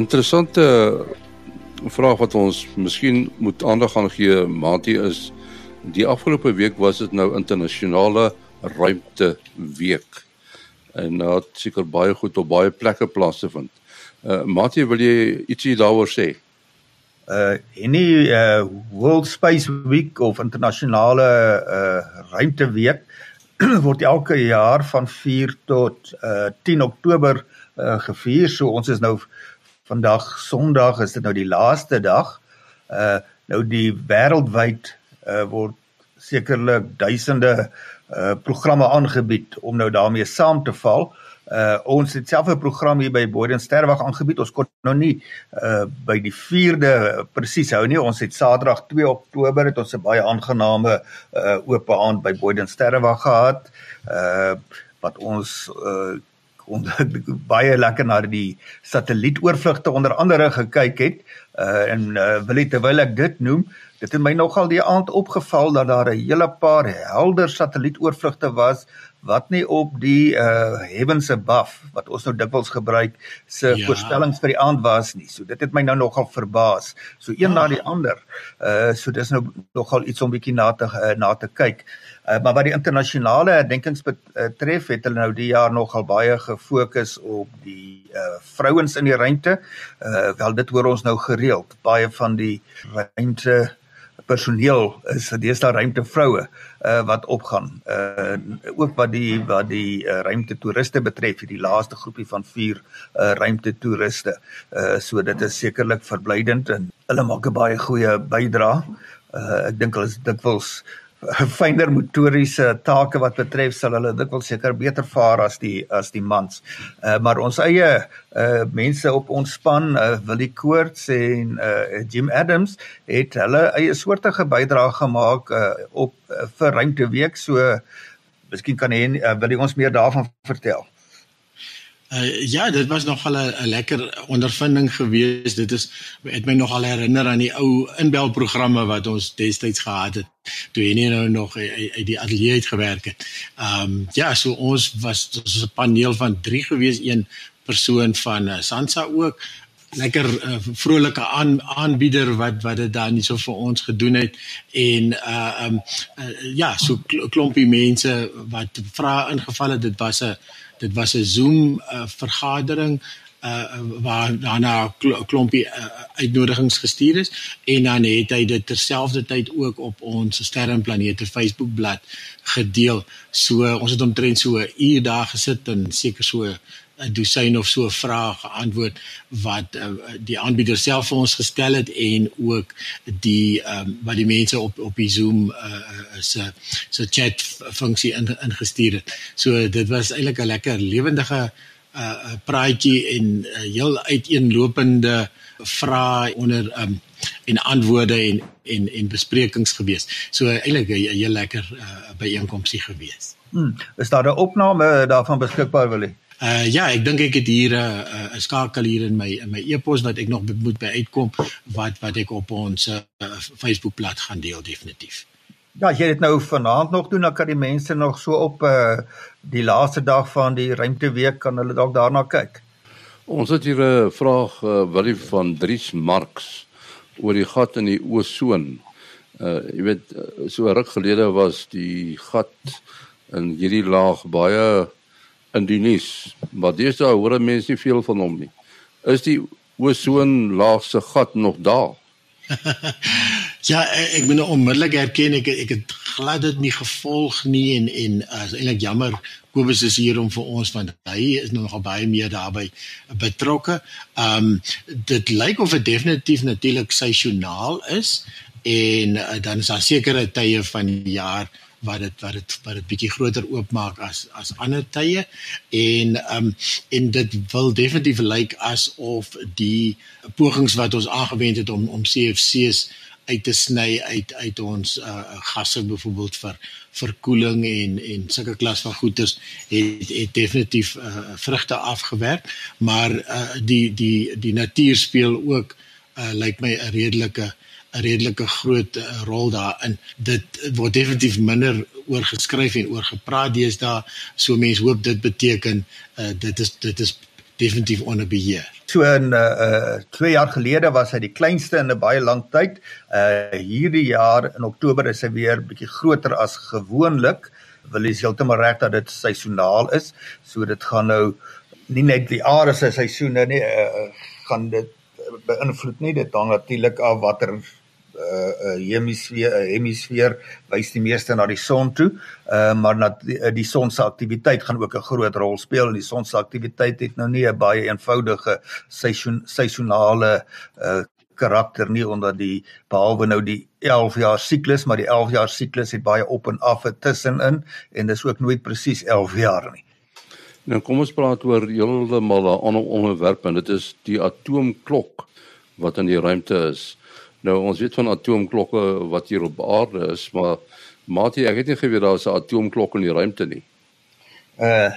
interessante vraag wat ons miskien moet aandag aan gee, Mati is die afgelope week was dit nou internasionale ruimte week. En dit het seker baie goed op baie plekke plaasgevind. Uh Mati, wil jy ietsie daaroor sê? uh en die uh World Space Week of internasionale uh ruimteweek word elke jaar van 4 tot uh 10 Oktober uh gevier. So ons is nou vandag Sondag is dit nou die laaste dag. Uh nou die wêreldwyd uh word sekerlik duisende uh programme aangebied om nou daarmee saam te val. Uh ons het self 'n program hier by Boden Sterwag aangebied. Ons kon nou nie uh by die 4de presies hou nie. Ons het Saterdag 2 Oktober het ons 'n baie aangename uh oop aand by Boden Sterwag gehad. Uh wat ons uh kon baie lekker na die satellietoorvlugte onder andere gekyk het. Uh en uh, wil ek terwyl ek dit noem, dit het my nogal die aand opgeval dat daar 'n hele paar helder satellietoorvlugte was wat nie op die uh heavens above wat ons nou dikwels gebruik se ja. voorstellings vir die aand was nie. So dit het my nou nogal verbaas. So een ah. na die ander. Uh so dis nou nogal iets om bietjie na te uh, na te kyk. Uh maar wat die internasionale herdenkings betref, het hulle nou die jaar nogal baie gefokus op die uh vrouens in die ruimte. Uh wel dit hoor ons nou gereeld. Baie van die ruimte personeel is deesdae ruimte vroue uh, wat opgaan. Uh ook wat die wat die uh, ruimte toeriste betref, die laaste groepie van 4 uh, ruimte toeriste. Uh so dit is sekerlik verblydend en hulle maak 'n baie goeie bydrae. Uh ek dink hulle is dikwels fyner motoriese take wat betref sal hulle dikwels seker beter vaar as die as die mans. Uh maar ons eie uh mense op ons span, uh Willie Koorts en uh Jim Adams het hulle eie soortige bydrae gemaak uh op uh, vir ruimteweek. So miskien kan hy uh, wil hy ons meer daarvan vertel. Uh, ja, dit was nogal 'n lekker ondervinding geweest. Dit is het my nogal herinner aan die ou inbelprogramme wat ons destyds gehad het toe hy nou nog uit die ateljee het gewerk het. Um, ja, so ons was so 'n paneel van 3 geweest, een persoon van uh, Sansa ook lekker uh, vrolike aan, aanbieder wat wat dit dan nie so vir ons gedoen het en uh um uh, ja so klompie mense wat vra ingeval het dit was 'n dit was 'n Zoom uh, vergadering uh waar daarna klompie uh, uitnodigings gestuur is en dan het hy dit terselfdertyd ook op ons sterrenplanete Facebook bladsy gedeel. So ons het omtrent so 'n uur daar gesit en seker so 'n dosyn of so vrae geantwoord wat uh, die aanbieder self vir ons gestel het en ook die um, wat die mense op op die Zoom uh, se se chat funksie in, ingestuur het. So dit was eintlik 'n lekker lewendige uh, praatjie en uh, heel uiteenlopende vrae onder um, en antwoorde en en en besprekings gewees. So eintlik 'n heel lekker uh, byeenkomsie gewees. Hmm, is daar 'n opname daarvan beskikbaar wil jy? Uh ja, ek dink ek het hier 'n uh, 'n uh, skakel hier in my in my e-pos wat ek nog moet by uitkom wat wat ek op ons uh, Facebook bladsy gaan deel definitief. Ja, jy het nou vanaand nog doen, dan kan die mense nog so op uh die laaste dag van die ruimteweek kan hulle dalk daarna kyk. Ons het hier 'n vraag uh, Willie van Dries Marx oor die gat in die ozon. Uh jy weet so ruk gelede was die gat in hierdie laag baie in die nuus, maar daar hoor mense nie veel van hom nie. Is die ozon laagse gat nog daar? ja, ek moet nou onmiddellik erken ek ek het glad dit nie gevolg nie en en uh, is eintlik jammer Kobus is hier om vir ons want hy is nog baie meer daarbey betrokke. Um, dit lyk of dit definitief natuurlik seisoonaal is en uh, dan is daar sekere tye van die jaar wat dit wat dit wat dit bietjie groter oopmaak as as ander tye. En ehm um, en dit wil definitief lyk asof die pogings wat ons aangewend het om om CFC's uit te sny uit uit ons uh, gasse byvoorbeeld vir verkoeling en en sulke klas van goeders het het definitief uh, vrugte afgewerk maar uh, die die die natuur speel ook uh, lyk my 'n redelike uh, 'n redelike groot uh, rol daarin. Dit word definitief minder oor geskryf en oor gepraat deesdae. So mense hoop dit beteken uh, dit is dit is definitief onder beheer. So in uh 2 jaar gelede was hy die kleinste in 'n baie lang tyd. Uh hierdie jaar in Oktober is hy weer bietjie groter as gewoonlik. Wil jy heeltemal reg dat dit seisoonaal is. So dit gaan nou nie net die aarde se seisoene nie, uh, gaan dit beïnvloed nie. Dit hang natuurlik af watter uh hemisfeer uh, hemisfeer wys die meeste na die son toe. Uh maar dat die, die son se aktiwiteit gaan ook 'n groot rol speel en die son se aktiwiteit het nou nie 'n baie eenvoudige seisoen seisonale uh karakter nie omdat die behalwe nou die 11 jaar siklus maar die 11 jaar siklus het baie op en af tussenin en dis ook nooit presies 11 jaar nie. Nou kom ons praat oor heeltemal 'n ander onderwerp en dit is die atoomklok wat in die ruimte is. Nou ons weet van atoomklokke wat hier op aarde is, maar maatie ek het nie geweet daar is 'n atoomklok in die ruimte nie. Uh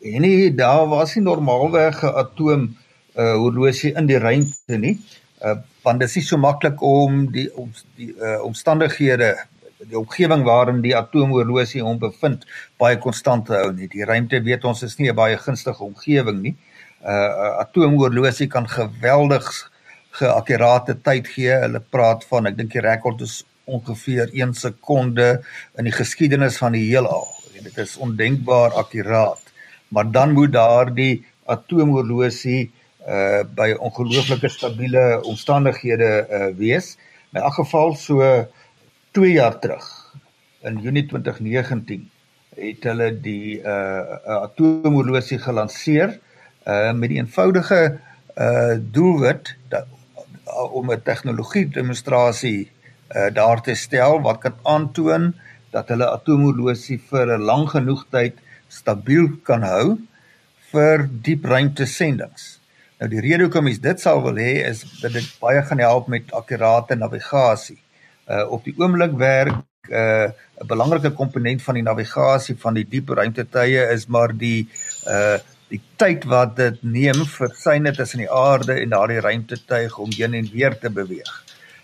nee, daar was nie normaalweg 'n atoom uh horlosie in die ruimte nie. Uh want dit is nie so maklik om die om die uh omstandighede die omgewing waarin die atoomhorlosie hom bevind baie konstant te hou nie. Die ruimte weet ons is nie 'n baie gunstige omgewing nie. Uh atoomhorlosie kan geweldig geakkurate tyd gee. Hulle praat van ek dink die rekord is ongeveer 1 sekonde in die geskiedenis van die heelal. Dit is ondenkbaar akkuraat. Maar dan moet daardie atoomhorlosie uh by ongelooflike stabiele omstandighede uh wees. In elk geval so 2 jaar terug in Junie 2019 het hulle die uh atoomhorlosie gelanseer uh met die eenvoudige uh doelwit dat om 'n tegnologie demonstrasie uh, daar te stel wat kan aantoon dat hulle atoomhorlosie vir 'n lang genoeg tyd stabiel kan hou vir diep ruimte sendings. Nou die rede hoekom mens dit sal wil hê is dat dit baie gaan help met akkurate navigasie. Uh op die oomblik werk 'n uh, 'n belangrike komponent van die navigasie van die diep ruimtetye is maar die uh die tyd wat dit neem vir syne tussen die aarde en daardie ruimtetuig om heen en weer te beweeg.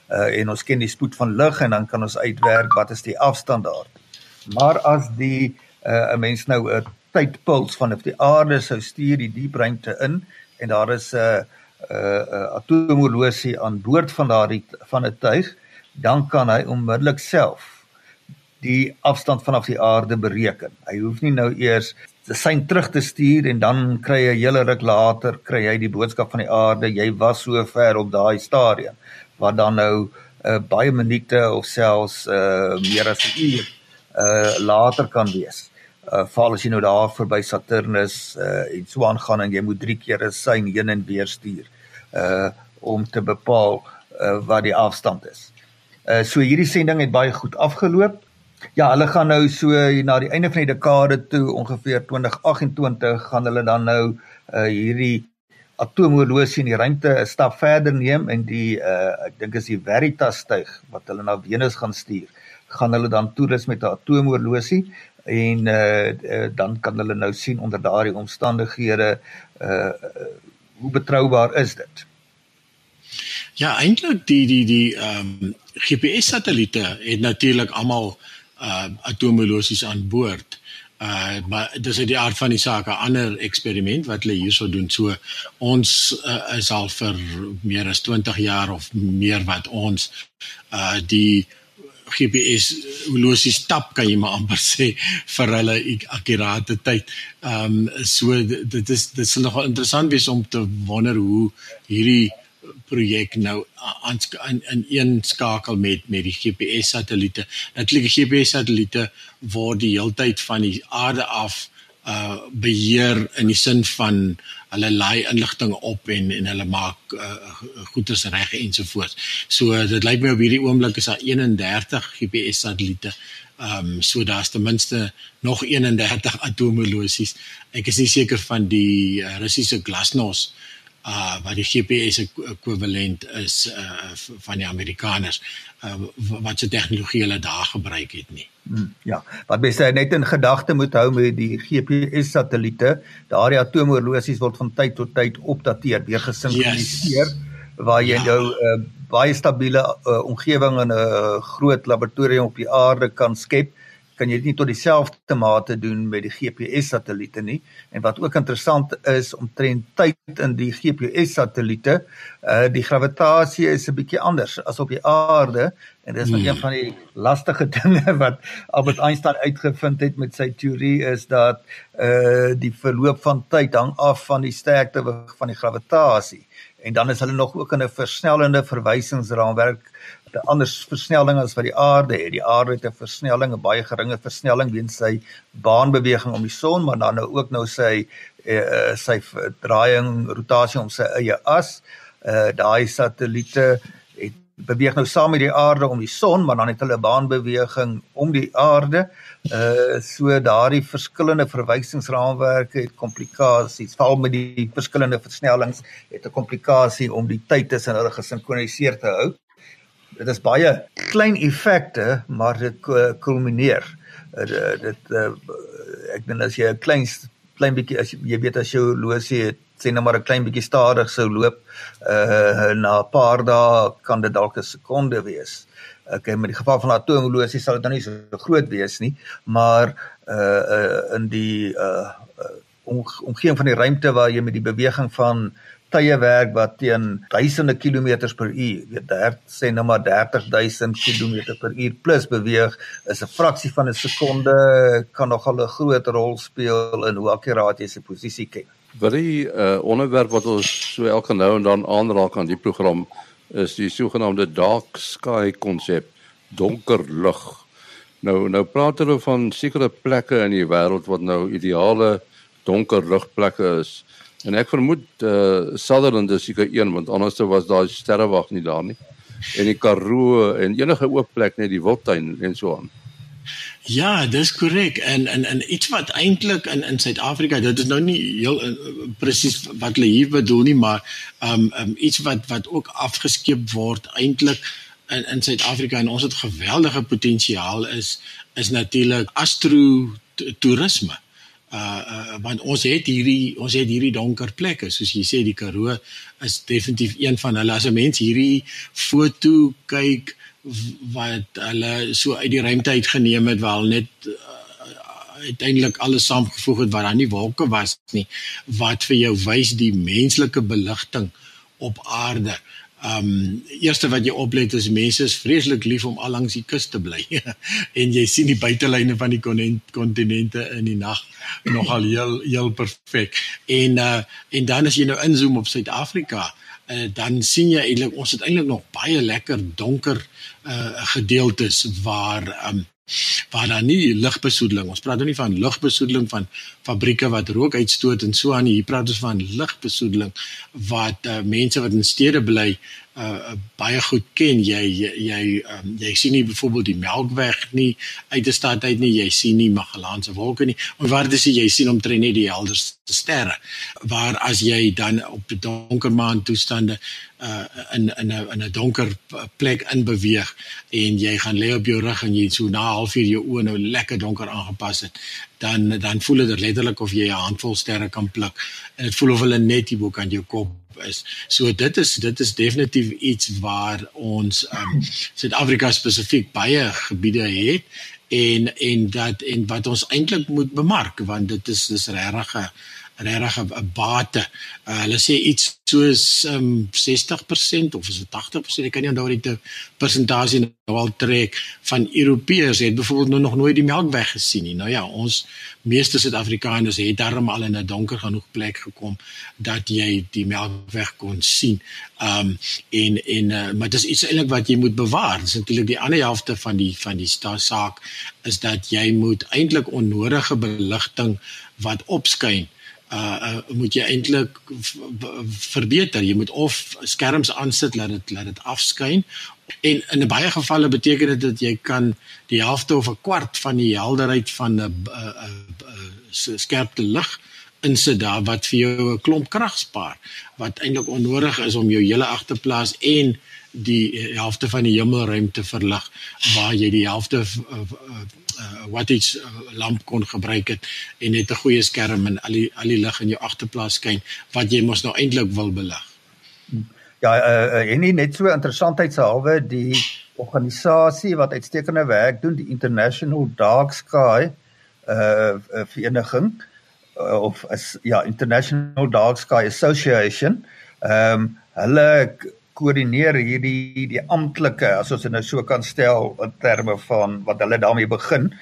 Uh en ons ken die spoed van lig en dan kan ons uitwerk wat is die afstand daar. Maar as die uh 'n mens nou 'n tydpuls van of die aarde sou stuur die diep ruimte in en daar is 'n uh, 'n uh, uh, atoomhorlosie aan boord van daardie van 'n tuig, dan kan hy onmiddellik self die afstand vanaf die aarde bereken. Hy hoef nie nou eers sein terug te stuur en dan kry jy 'n hele ruk later kry jy die boodskap van die aarde jy was so ver op daai stadium wat dan nou uh, baie minute of selfs uh, meer as 'n uur uh, later kan wees. Uh val as jy nou daar verby Saturnus uh en so aangaan en jy moet 3 keer 'n sein heen en weer stuur uh om te bepaal uh wat die afstand is. Uh so hierdie sending het baie goed afgeloop. Ja, hulle gaan nou so na die einde van die dekade toe ongeveer 2028 gaan hulle dan nou uh hierdie atoomhorlosie in die ruimte 'n stap verder neem en die uh ek dink is die Veritas styg wat hulle na Venus gaan stuur. Gaan hulle dan toerus met 'n atoomhorlosie en uh, uh dan kan hulle nou sien onder daardie omstandighede uh hoe betroubaar is dit? Ja, eintlik die die die ehm um, GPS satelliete het natuurlik almal uh atoomhorlosies aan boord. Uh maar dis uit die aard van die saak 'n ander eksperiment wat hulle hierso doen. So ons uh, is al vir meer as 20 jaar of meer wat ons uh die GPS horlosie stap kan jy maar amper sê vir hulle akkurate tyd. Ehm um, so dit is dit sal nogal interessant wees om te wonder hoe hierdie projek nou aan in, in een skakel met met die GPS satelliete. Natuurlik die GPS satelliete word die heeltyd van die aarde af uh beheer in die sin van hulle laai inligting op en en hulle maak uh, goeders reg ensovoorts. So dit lyk my op hierdie oomblik is daar 31 GPS satelliete. Ehm um, so daar's ten minste nog 31 atoomhorlosies. Ek is nie seker van die uh, Russiese Glasnost uh wat die GPS ekwivalent is uh van die Amerikaners uh wat se tegnologie hulle daar gebruik het nie. Hmm, ja, wat mense net in gedagte moet hou met die GPS satelliete, daardie atoomhorlosies word van tyd tot tyd opdateer, weer gesinkroniseer yes. waar jy ja. nou uh, baie stabiele uh, omgewing in 'n uh, groot laboratorium op die aarde kan skep kan jy dit nie tot dieselfde mate doen met die GPS satelliete nie. En wat ook interessant is omtrent tyd in die GPS satelliete, uh die gravitasie is 'n bietjie anders as op die aarde en dis hmm. een van die lastige dinge wat Albert Einstein uitgevind het met sy teorie is dat uh die verloop van tyd hang af van die sterkte van die gravitasie. En dan is hulle nog ook in 'n versnellende verwysingsraamwerk 'n ander versnelling as wat die aarde het. Die aarde het 'n versnelling, 'n baie geringe versnelling weens sy baanbeweging om die son, maar dan nou ook nou sy uh, sy draaiing, rotasie om sy eie as. Uh daai satelliete het beweeg nou saam met die aarde om die son, maar dan het hulle 'n baanbeweging om die aarde. Uh so daardie verskillende verwysingsraamwerke het komplikasies, veral met die verskillende versnellings het 'n komplikasie om die tyd tussen hulle gesinkroniseer te hou dit is baie klein effekte, maar dit kulmineer. Dit dit uh, ek dink as jy 'n klein klein bietjie as jy, jy weet as jy horlosie het, sê nou maar 'n klein bietjie stadig sou loop, uh na 'n paar dae kan dit dalk 'n sekonde wees. Okay, met die geval van atoomhorlosie sal dit nou nie so groot wees nie, maar uh uh in die uh, uh omgewing van die ruimte waar jy met die beweging van tye werk wat teen duisende kilometers per uur, weet daar sê nou maar 30000 km per uur plus beweeg, is 'n fraksie van 'n sekonde kan nogal 'n groot rol speel in hoe akkuraat jy se posisie ken. Wat die uh, onderwerp wat ons so elke nou en dan aanraak aan die program is die sogenaamde dark sky konsep, donker lug. Nou nou praat hulle van sekere plekke in die wêreld wat nou ideale donker lugplekke is. En ek vermoed eh uh, Sutherland is seker een want anders was daar sterrewag nie daar nie. En die Karoo en enige oop plek net die Wildtuin en so aan. Ja, dis korrek. En en en iets wat eintlik in in Suid-Afrika, dit is nou nie heel uh, presies wat hulle hier bedoel nie, maar um, um, iets wat wat ook afgeskeep word eintlik in in Suid-Afrika en ons het geweldige potensiaal is is natuurlik astro toerisme uh, uh want ons het hierdie ons het hierdie donker plekke. Soos jy sê die Karoo is definitief een van hulle. As 'n mens hierdie foto kyk wat hulle so uit die ruimte uit geneem het hulle net uh, uiteindelik alles saamgevoeg het waar daar nie wolke was nie wat vir jou wys die menslike beligting op aarde Ehm um, eerste wat jy oplet is mense is vreeslik lief om al langs die kus te bly. en jy sien die buitelyne van die kontinente in die nag nogal heel heel perfek. En uh en dan as jy nou inzoom op Suid-Afrika, uh, dan sien jy eintlik ons het eintlik nog baie lekker donker uh gedeeltes waar ehm um, waar daar nie lugbesoedeling. Ons praat nou nie van lugbesoedeling van fabrieke wat rook uitstoot en so aan nie. Hier praat ons van lugbesoedeling wat uh, mense wat in stede bly uh, baie goed ken. Jy jy jy, um, jy sien nie byvoorbeeld die Melkweg nie uit die stad uit nie. Jy sien nie Magellaanse wolke nie. En waar dis jy sien omtrent net die helderste sterre. Waar as jy dan op donker maan toestande uh in in 'n in 'n donker plek in beweeg en jy gaan lê op jou rug en jy so na 'n halfuur jou oë nou lekker donker aangepas het dan dan voel dit letterlik of jy 'n handvol sterre kan pluk en dit voel of hulle net hier bo kan jou kop is. So dit is dit is definitief iets waar ons um, Suid-Afrika spesifiek baie gebiede het en en dat en wat ons eintlik moet bemark want dit is dis regtig regtig 'n bate. Uh, hulle sê iets soos um, 60% of is dit 80%, ek kan nie onthou die persentasie nou al trek van Europeërs het byvoorbeeld nou nog nooit die Melkweg gesien nie. Nou ja, ons meeste Suid-Afrikaners het darm al in 'n donker genoeg plek gekom dat jy die Melkweg kon sien. Um en en uh, maar dis iets eintlik wat jy moet bewaar. Dis natuurlik die ander helfte van die van die saak is dat jy moet eintlik onnodige beligting wat opskyn uh, uh moet jy eintlik verbeter. Jy moet of skerms aansit laat dit laat dit afskyn. En in baie gevalle beteken dit dat jy kan die helfte of 'n kwart van die helderheid van 'n uh, uh, uh, skerpte lig insit daar wat vir jou 'n klomp krag spaar wat eintlik onnodig is om jou hele agterplaas en die helfte van die hemelruimte verlig waar jy die helfte uh, wat iets lamp kon gebruik het en net 'n goeie skerm en al die al die lig in jou agterplaas skyn wat jy mos nou eintlik wil belig. Ja, uh, en nie net so interessantheidshalwe die organisasie wat uitstekende werk doen, die International Dark Sky uh vereniging uh, of as ja International Dark Sky Association. Ehm um, hulle koördineer hierdie die amptelike as ons dit nou so kan stel in terme van wat hulle daarmee begin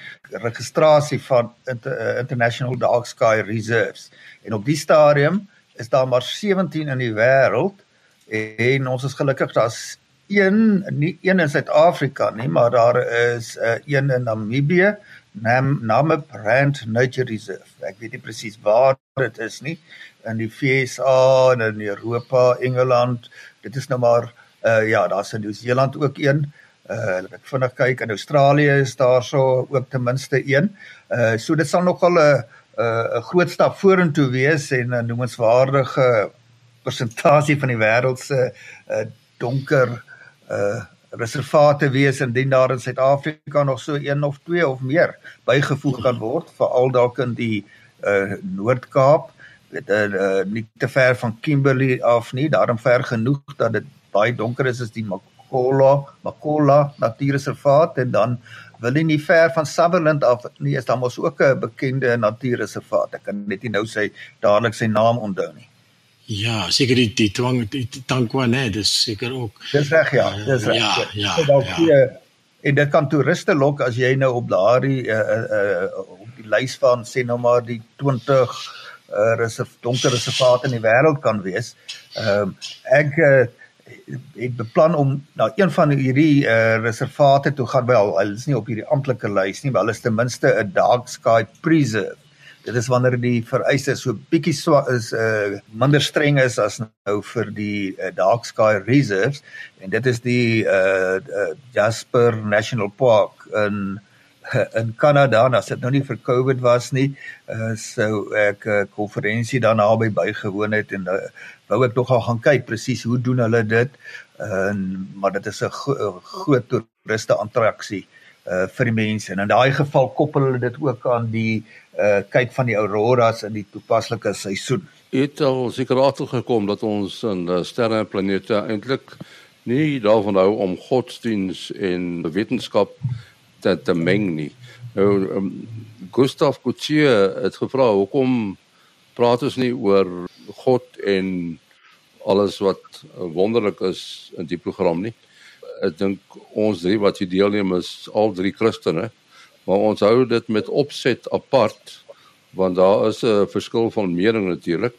registrasie van inter, uh, International Dark Sky Reserves. En op die stadium is daar maar 17 in die wêreld en ons is gelukkig daar's een nie een in Suid-Afrika nie, maar daar is uh, eh, een in Namibië, naam name Brand Nature Reserve. Ek weet nie presies waar dit is nie in die FSA en in Europa, Engeland. Dit is nou maar uh ja, daar's in Nieu-Seeland ook een. Uh ek vinnig kyk in Australië is daar so ook ten minste een. Uh so dit sal nogal 'n 'n groot stap vorentoe wees en 'n noemenswaardige persentasie van die wêreld se uh donker uh reservate wees indien daar in Suid-Afrika nog so een of twee of meer bygevoeg kan word veral dalk in die uh Noord-Kaap. Weet uh, uh nie te ver van Kimberley af nie. Daarom ver genoeg dat dit baie donker is as die Makola Makola natuurreservaat en dan wil jy nie ver van Sutherland af nie is daar mos ook 'n bekende natuurreservaat. Ek kan net nie nou sy dadelik sy naam onthou nie Ja, seker die die twang die tankwa nee, dis seker ook. Dis reg ja, dis reg. Ja, ja. ja, ja. En dit kan toeriste lok as jy nou op daardie uh uh op die lys van sê nou maar die 20 uh reserv donker reservate in die wêreld kan wees. Ehm uh, ek uh, het beplan om na een van hierdie uh reservate toe gaan wel. Hulle is nie op hierdie amptelike lys nie, maar hulle is ten minste 'n dark sky preserve dit is wanneer die vereistes so bietjie swak is uh minder streng is as nou vir die uh, dark sky reserves. En dit is die uh, uh Jasper National Park in in Kanada. En as dit nou nie vir Covid was nie uh sou ek 'n uh, konferensie daar naby bygewoon het en uh, wou ek nog gaan kyk presies hoe doen hulle dit. En uh, maar dit is 'n go groot toeriste attraksie uh vir die mense. En in daai geval koppel hulle dit ook aan die uh kyk van die auroras in die toepaslike seisoen. Het al seker agtergekom dat ons in uh, sterre en planete eintlik nie daarvan hou om godsdiens en wetenskap te, te meng nie. Nou um, Gustav Couture het gevra hoekom praat ons nie oor God en alles wat wonderlik is in die program nie. Ek dink ons drie wat hier deelneem is al drie Christene maar ons hou dit met opset apart want daar is 'n verskil van mening natuurlik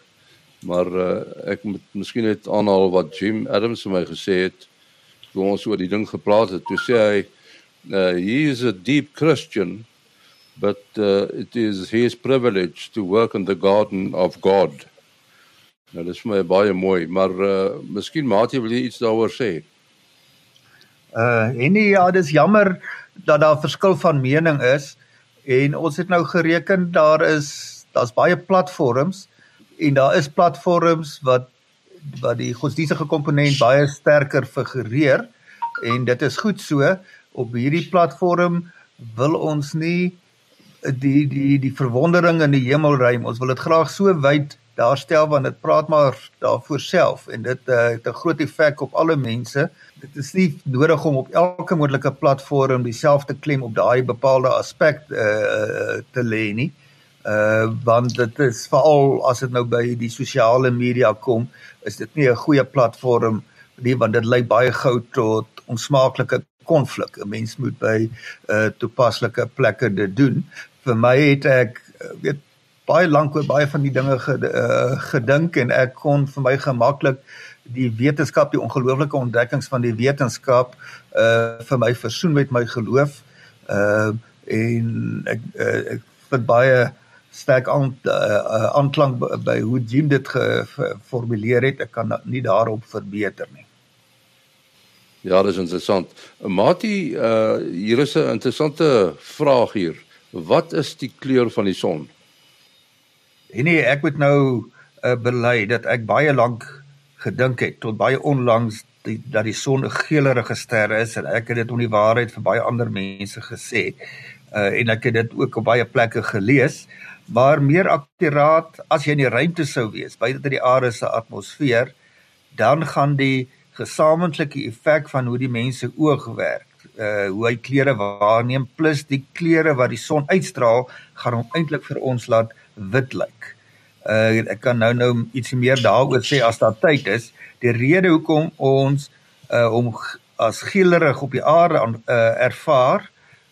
maar uh, ek moet miskien net aanhaal wat Jim Adams vir my gesê het toe ons oor die ding gepraat het. Toe sê hy uh, he is a deep christian but uh, it is his privilege to work in the garden of god. Nou dis vir my baie mooi maar uh, miskien maatie wil jy iets daaroor sê? Uh en nee ja dis jammer dat daar verskil van mening is en ons het nou gereken daar is daar's baie platforms en daar is platforms wat wat die godsdienstige komponent baie sterker figureer en dit is goed so. Op hierdie platform wil ons nie die die die verwondering in die hemelruim ons wil dit graag so wyd daar stel want dit praat maar daarvoor self en dit uh, het 'n groot effek op alle mense. Dit is nie nodig om op elke moontlike platform dieselfde klem op daai bepaalde aspek uh, te lê nie. Uh want dit is veral as dit nou by die sosiale media kom, is dit nie 'n goeie platform nie want dit lei baie gou tot onsmaaklike konflik. 'n Mens moet by uh toepaslike plekke dit doen. Vir my het ek weet baie lank oor baie van die dinge gedink en ek kon vir my gemaklik die wetenskap die ongelooflike ontdekkings van die wetenskap uh vir my versoen met my geloof uh en ek uh, ek vind baie sterk aan uh, aanklank by hoe Jim dit geformuleer het ek kan nie daarop verbeter nie Ja, dis interessant. Mati, uh hier is 'n interessante vraag hier. Wat is die kleur van die son? En nee, ek moet nou uh, bely dat ek baie lank gedink het tot baie onlangs die, dat die son 'n geelerige ster is en ek het dit om die waarheid vir baie ander mense gesê. Uh en ek het dit ook op baie plekke gelees, maar meer akkuraat as jy in die ruimte sou wees, buite die aarde se atmosfeer, dan gaan die gesamentlike effek van hoe die mense oog werk. Uh hoe hy kleure waarneem plus die kleure wat die son uitstraal gaan hom eintlik vir ons laat wit lyk. Uh ek kan nou nou ietsie meer daaroor sê as daar tyd is. Die rede hoekom ons uh om as geelerig op die aarde uh, ervaar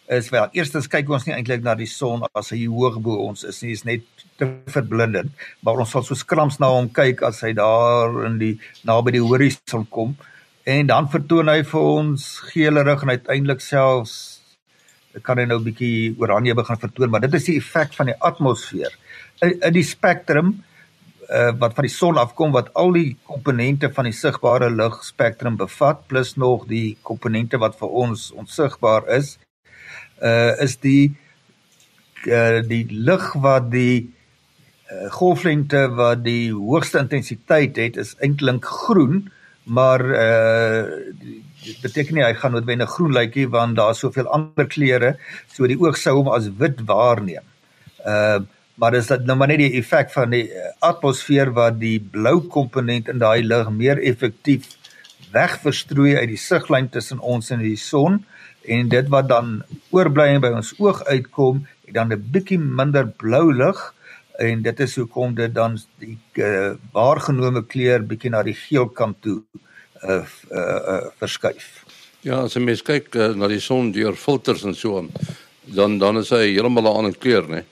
is wel eerstens kyk ons nie eintlik na die son as hy hoog bo ons is nie, is net te verblindend, maar ons sal so skrams na hom kyk as hy daar in die naby die horison kom en dan vertoon hy vir ons geelerig en uiteindelik selfs kan hy nou 'n bietjie oranje begin vertoon, maar dit is die effek van die atmosfeer. In, die spektrum uh, wat van die son afkom wat al die komponente van die sigbare ligspektrum bevat plus nog die komponente wat vir ons onsigbaar is uh is die uh die lig wat die uh, golflengte wat die hoogste intensiteit het is eintlik groen maar uh dit beteken nie hy gaan noodwendig groen lykie want daar is soveel ander kleure so die oog sou hom as wit waarneem. Uh maar dis dit nou maar net die effek van die atmosfeer wat die blou komponent in daai lig meer effektief wegverstrooi uit die siglyn tussen ons en die son en dit wat dan oorbly by ons oog uitkom, het dan 'n bietjie minder blou lig en dit is hoekom dit dan die uh, waargenome kleur bietjie na die geel kant toe uh, uh, uh, verskuif. Ja, as jy mens kyk uh, na die son deur filters en so aan, dan dan is hy heeltemal 'n ander kleur, né?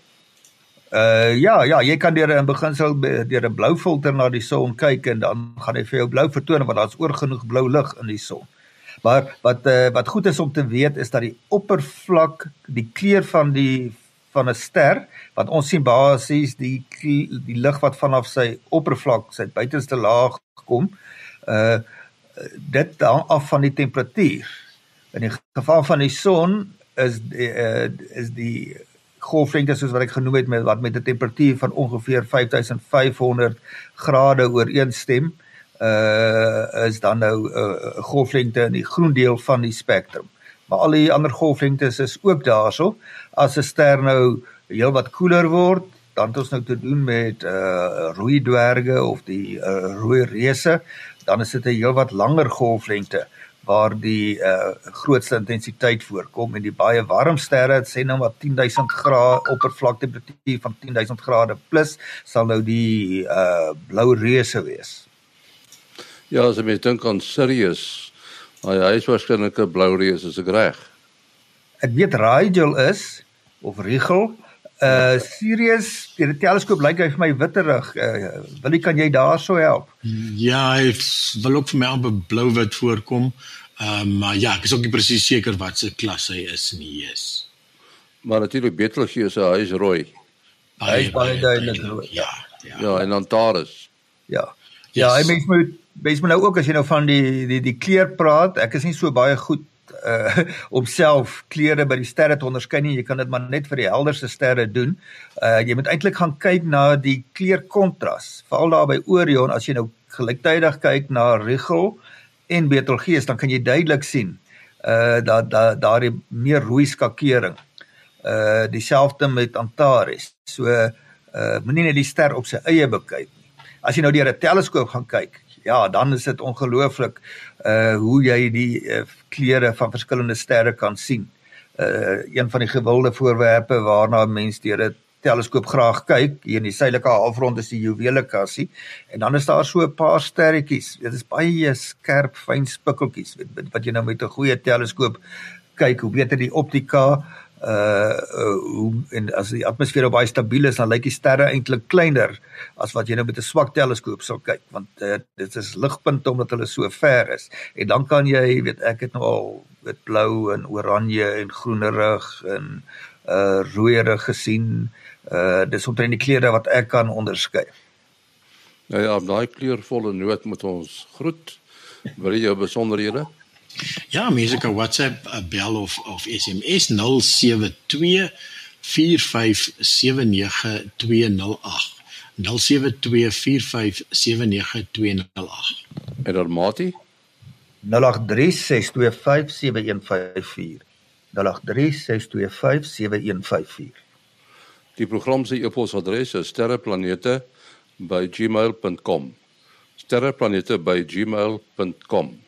Uh ja, ja, jy kan deur in beginsel deur 'n blou filter na die son kyk en dan gaan hy vir jou blou vertoon want daar's oor genoeg blou lig in die son. Maar wat uh, wat goed is om te weet is dat die oppervlak, die kleur van die van 'n ster wat ons sien basies die die lig wat vanaf sy oppervlak, sy buitenste laag kom, uh dit hang af van die temperatuur. In die geval van die son is die, uh, is die golflengte soos wat ek genoem het met wat met 'n temperatuur van ongeveer 5500 grade ooreenstem. Uh uh is dan nou 'n uh, golflengte in die groen deel van die spektrum. Maar al die ander golflengtes is ook daarso. As 'n ster nou heelwat koeler word, dan het ons nou te doen met uh rooi dwerge of die uh, rooi reuse, dan is dit 'n heelwat langer golflengte waar die uh grootste intensiteit voorkom en die baie warm sterre, sê nou maar 10000 grade oppervlaktetemperatuur van 10000 grade plus sal nou die uh blou reuse wees. Ja, as jy dink aan Sirius, hy hy is waarskynlik 'n blou reus as ek reg. Ek weet Rigel is of Rigel. Uh Sirius, die teleskoop lyk hy vir my witterig. Uh, wil jy kan jy daarso help? Ja, hy wil ook vir my amper blou-wit voorkom. Ehm uh, maar ja, ek is ook nie presies seker wat se klas hy is nie, yes. Maar natuurlik Betelgeuse, hy is rooi. Hy is baie duidelik rooi. Ja, ja. Ja, en Antares. Ja. Ja, yes. hy mens moet mens moet nou ook as jy nou van die die die kleur praat, ek is nie so baie goed uh om self kleure by die sterre te onderskei nie. Jy kan dit maar net vir die helderste sterre doen. Uh jy moet eintlik gaan kyk na die kleurkontras. Veral daar by Orion as jy nou gelyktydig kyk na Rigel en Betelgeuse, dan kan jy duidelik sien uh dat daar daardie meer rooi skakering. Uh dieselfde met Antares. So uh moenie net die ster op sy eie bekyk nie. As jy nou deur 'n teleskoop gaan kyk, ja, dan is dit ongelooflik uh hoe jy die uh, kleure van verskillende sterre kan sien. Uh een van die gewilde voorwerpe waarna mense deur 'n teleskoop graag kyk, hier in die suidelike halfrond is die juwelekassie en dan is daar so 'n paar sterretjies. Dit is baie skerp, fyn spikkeltjies wat, wat jy nou met 'n goeie teleskoop kyk, hoe beter die optika, uh hoe en as die atmosfeer baie stabiel is dan lyk die sterre eintlik kleiner as wat jy nou met 'n swak teleskoop sou kyk want uh, dit is ligpunte omdat hulle so ver is. En dan kan jy weet ek het nou al wit blou en oranje en groenerig en uh rooierig gesien. Uh dis omtrent die kleure wat ek kan onderskei. Nou ja daai kleurvolle noot moet ons groet wil jy jou besonderhede Ja, mense kan WhatsApp uh, bel of of SMS 072 4579208. 072457928. En dan Mati 0836257154. 0836257154. Die program se e-posadres is sterreplanete@gmail.com. sterreplanete@gmail.com